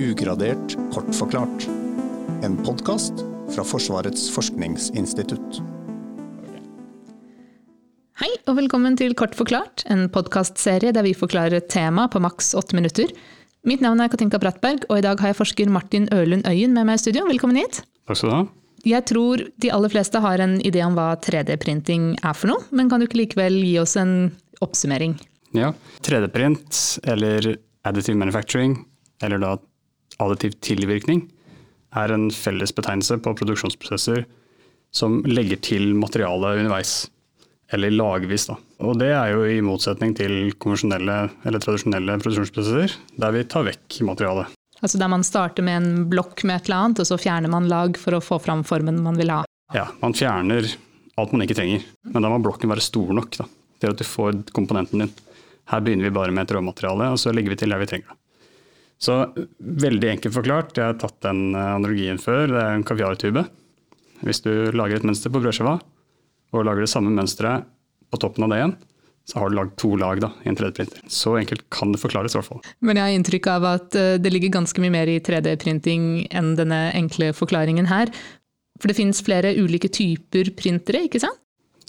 Ugradert kort forklart. En podkast fra Forsvarets forskningsinstitutt. Hei og velkommen til Kort forklart, en podkastserie der vi forklarer et tema på maks åtte minutter. Mitt navn er Katinka Brattberg, og i dag har jeg forsker Martin Ørlund Øyen med meg i studio. Velkommen hit. Takk skal du ha. Jeg tror de aller fleste har en idé om hva 3D-printing er for noe, men kan du ikke likevel gi oss en oppsummering? Ja, 3D-print, eller additive manufacturing, eller da additiv tilvirkning, er en felles betegnelse på produksjonsprosesser som legger til materialet underveis, eller lagvis. Da. Og det er jo i motsetning til konvensjonelle eller tradisjonelle produksjonsprosesser, der vi tar vekk materialet. Altså der man starter med en blokk med et eller annet, og så fjerner man lag for å få fram formen man vil ha. Ja, man fjerner alt man ikke trenger, men da må blokken være stor nok da, til at du får komponenten din. Her begynner vi bare med et råmateriale, og så legger vi til det vi trenger det. Så veldig enkelt forklart, jeg har tatt den analogien før, det er en kaviartube. Hvis du lager et mønster på brødskiva, og lager det samme mønsteret på toppen av det igjen, så har du lagd to lag da, i en 3D-printer. Så enkelt kan det forklares. i hvert fall. Men jeg har inntrykk av at eh, det ligger ganske mye mer i 3D-printing enn denne enkle forklaringen her. For det finnes flere ulike typer printere, ikke sant?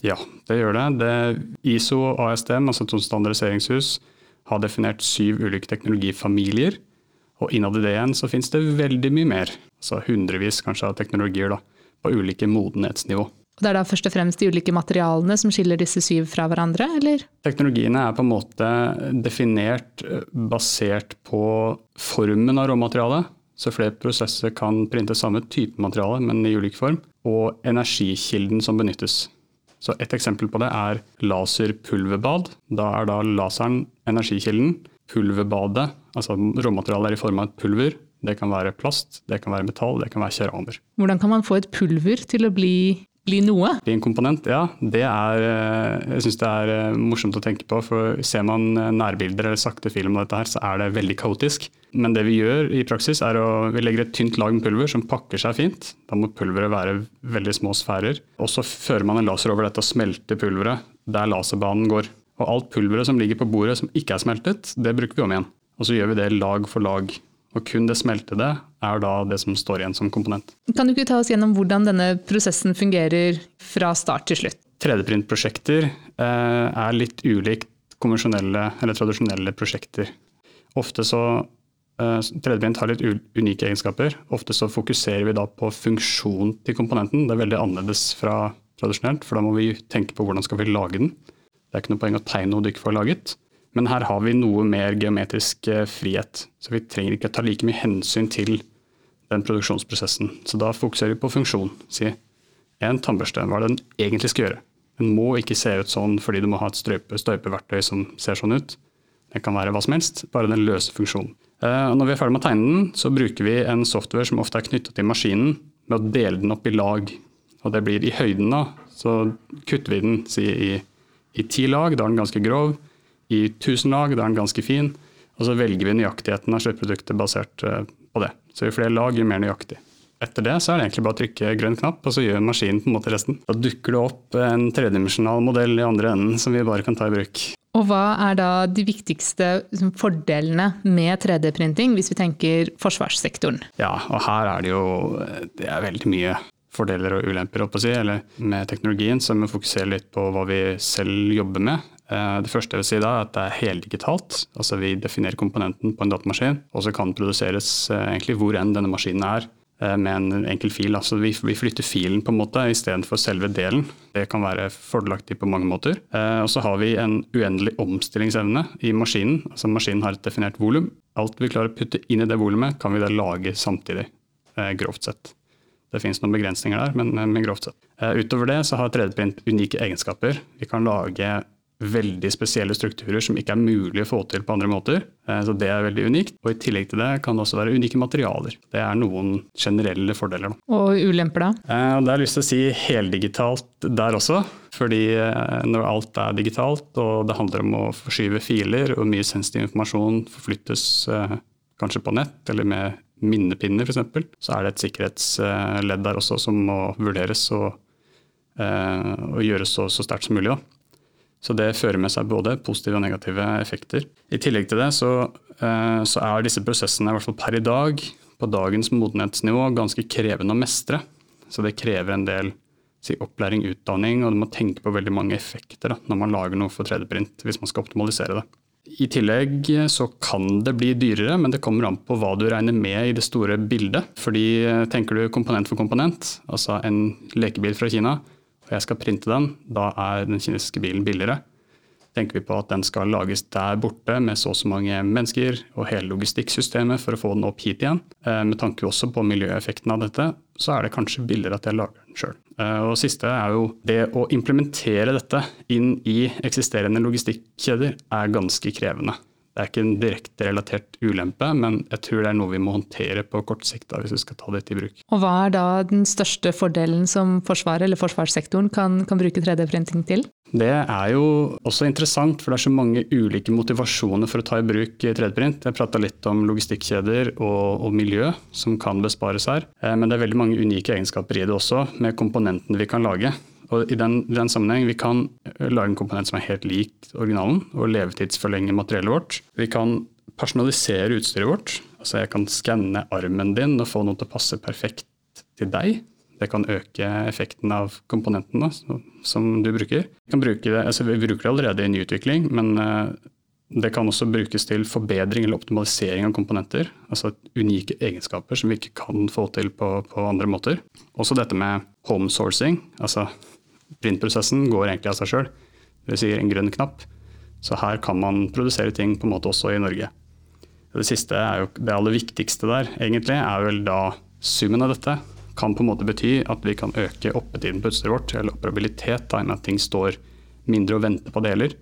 Ja, det gjør det. det ISO og ASTM, altså to standardiseringshus, har definert syv ulike teknologifamilier. Og innad i det igjen så finnes det veldig mye mer, altså hundrevis kanskje av teknologier da, på ulike modenhetsnivå. Og Det er da først og fremst de ulike materialene som skiller disse syv fra hverandre, eller? Teknologiene er på en måte definert basert på formen av råmaterialet. Så flere prosesser kan printe samme type materiale, men i ulik form. Og energikilden som benyttes. Så Et eksempel på det er laserpulverbad. Da er da laseren energikilden. Pulverbadet, altså råmaterialet er i form av et pulver. Det kan være plast, det kan være metall, det kan være keramer. Hvordan kan man få et pulver til å bli, bli noe? Bli en komponent, ja. Det er, jeg syns det er morsomt å tenke på. For ser man nærbilder eller sakte film av dette her, så er det veldig kaotisk. Men det vi gjør i praksis, er å vi legger et tynt lag med pulver som pakker seg fint. Da må pulveret være veldig små sfærer. Og så fører man en laser over dette og smelter pulveret der laserbanen går. Og alt pulveret som ligger på bordet som ikke er smeltet, det bruker vi om igjen. Og så gjør vi det lag for lag. Og kun det smeltede er da det som står igjen som komponent. Kan du ikke ta oss gjennom hvordan denne prosessen fungerer fra start til slutt? 3D-printprosjekter eh, er litt ulikt konvensjonelle eller tradisjonelle prosjekter. Ofte så 3D-print har litt unike egenskaper. Ofte så fokuserer vi da på funksjon til komponenten. Det er veldig annerledes fra tradisjonelt, for da må vi tenke på hvordan skal vi lage den. Det er ikke noe poeng å tegne noe du ikke får laget. Men her har vi noe mer geometrisk frihet. Så vi trenger ikke ta like mye hensyn til den produksjonsprosessen. Så da fokuserer vi på funksjon. Si en tannbørste, hva er det den egentlig skal gjøre? Den må ikke se ut sånn fordi du må ha et støype, støypeverktøy som ser sånn ut. Det kan være hva som helst, bare den løse funksjonen. Og når vi er ferdig med å tegne den, så bruker vi en software som ofte er knyttet til maskinen, med å dele den opp i lag. Og det blir i høyden, da. Så kutter vi den si, i, i ti lag, da er den ganske grov. I tusen lag, da er den ganske fin. Og så velger vi nøyaktigheten av sluttproduktet basert på det. Så jo flere lag, jo mer nøyaktig. Etter det så er det egentlig bare å trykke grønn knapp, og så gjør maskinen på en måte resten. Da dukker det opp en tredimensjonal modell i andre enden som vi bare kan ta i bruk. Og hva er da de viktigste fordelene med 3D-printing, hvis vi tenker forsvarssektoren? Ja, og her er det jo det er veldig mye fordeler og ulemper si, eller med teknologien, så vi fokuserer fokusere litt på hva vi selv jobber med. Det første jeg vil si da er at det er heldigitalt. altså Vi definerer komponenten på en datamaskin, og så kan den produseres egentlig hvor enn denne maskinen er med en enkel fil. Altså vi flytter filen på en måte istedenfor selve delen. Det kan være fordelaktig på mange måter. Og så har vi en uendelig omstillingsevne i maskinen. Altså Maskinen har et definert volum. Alt vi klarer å putte inn i det volumet, kan vi da lage samtidig, grovt sett. Det finnes noen begrensninger der, men, men grovt sett. Utover det så har 3D-print unike egenskaper. Vi kan lage veldig spesielle strukturer som ikke er mulig å få til på andre måter. Så det er veldig unikt. Og i tillegg til det kan det også være unike materialer. Det er noen generelle fordeler. Da. Og ulemper, da? Det har jeg lyst til å si heldigitalt der også. Fordi når alt er digitalt og det handler om å forskyve filer, og mye sensitiv informasjon forflyttes kanskje på nett eller med minnepinner f.eks., så er det et sikkerhetsledd der også som må vurderes og, og gjøres så, så sterkt som mulig. Da. Så det fører med seg både positive og negative effekter. I tillegg til det så, eh, så er disse prosessene, i hvert fall per i dag, på dagens modenhetsnivå ganske krevende å mestre. Så det krever en del si, opplæring, utdanning, og du må tenke på veldig mange effekter da, når man lager noe for 3D-print, hvis man skal optimalisere det. I tillegg så kan det bli dyrere, men det kommer an på hva du regner med i det store bildet. Fordi eh, tenker du komponent for komponent, altså en lekebil fra Kina, og jeg skal printe den, da er den kinesiske bilen billigere tenker vi på at den skal lages der borte med så og så mange mennesker og hele logistikksystemet for å få den opp hit igjen. Eh, med tanke også på miljøeffekten av dette, så er det kanskje billigere at jeg lager den sjøl. Eh, og siste er jo det å implementere dette inn i eksisterende logistikkjeder er ganske krevende. Det er ikke en direkte relatert ulempe, men jeg tror det er noe vi må håndtere på kort sikt da, hvis vi skal ta dette i bruk. Og Hva er da den største fordelen som Forsvaret eller forsvarssektoren kan, kan bruke 3D-printing til? Det er jo også interessant, for det er så mange ulike motivasjoner for å ta i bruk 3D-print. Jeg prata litt om logistikkjeder og, og, miljø som kan bespares her. Eh, men det er veldig mange unike egenskaper i det også, med komponentene vi kan lage. Og i den, den, sammenheng, Vi kan lage en komponent som er helt lik originalen, og levetidsforlenge materiellet vårt. Vi kan personalisere utstyret vårt. Altså Jeg kan skanne armen din og få noe til å passe perfekt til deg. Det kan øke effekten av komponenten da, som du bruker. Vi, bruke det, altså vi bruker det allerede i nyutvikling, men eh, det kan også brukes til forbedring eller optimalisering av komponenter. Altså unike egenskaper som vi ikke kan få til på, på andre måter. Også dette med home sourcing. altså printprosessen går egentlig av seg sjøl. Dvs. Si en grønn knapp. Så her kan man produsere ting på en måte også i Norge. Det siste er jo det aller viktigste der, egentlig, er vel da summen av dette kan på en måte bety at vi kan øke oppetiden på utstyret vårt, eller operabilitet, da, med at ting står mindre og venter på deler.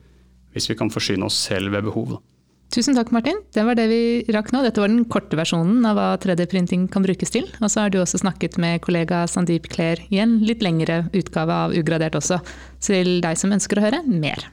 Hvis vi kan forsyne oss selv ved behov. Da. Tusen takk, Martin. Det var det vi rakk nå. Dette var den korte versjonen av hva 3D-printing kan brukes til. Og så har du også snakket med kollega Sandeep Claire i en litt lengre utgave av Ugradert også, Så til deg som ønsker å høre mer.